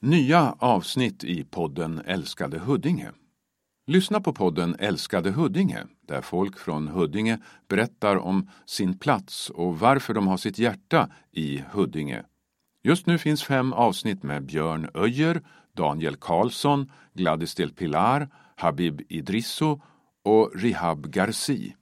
Nya avsnitt i podden Älskade Huddinge. Lyssna på podden Älskade Huddinge där folk från Huddinge berättar om sin plats och varför de har sitt hjärta i Huddinge. Just nu finns fem avsnitt med Björn Öjer, Daniel Karlsson, Gladys del Pilar, Habib Idrisso och Rihab Garci.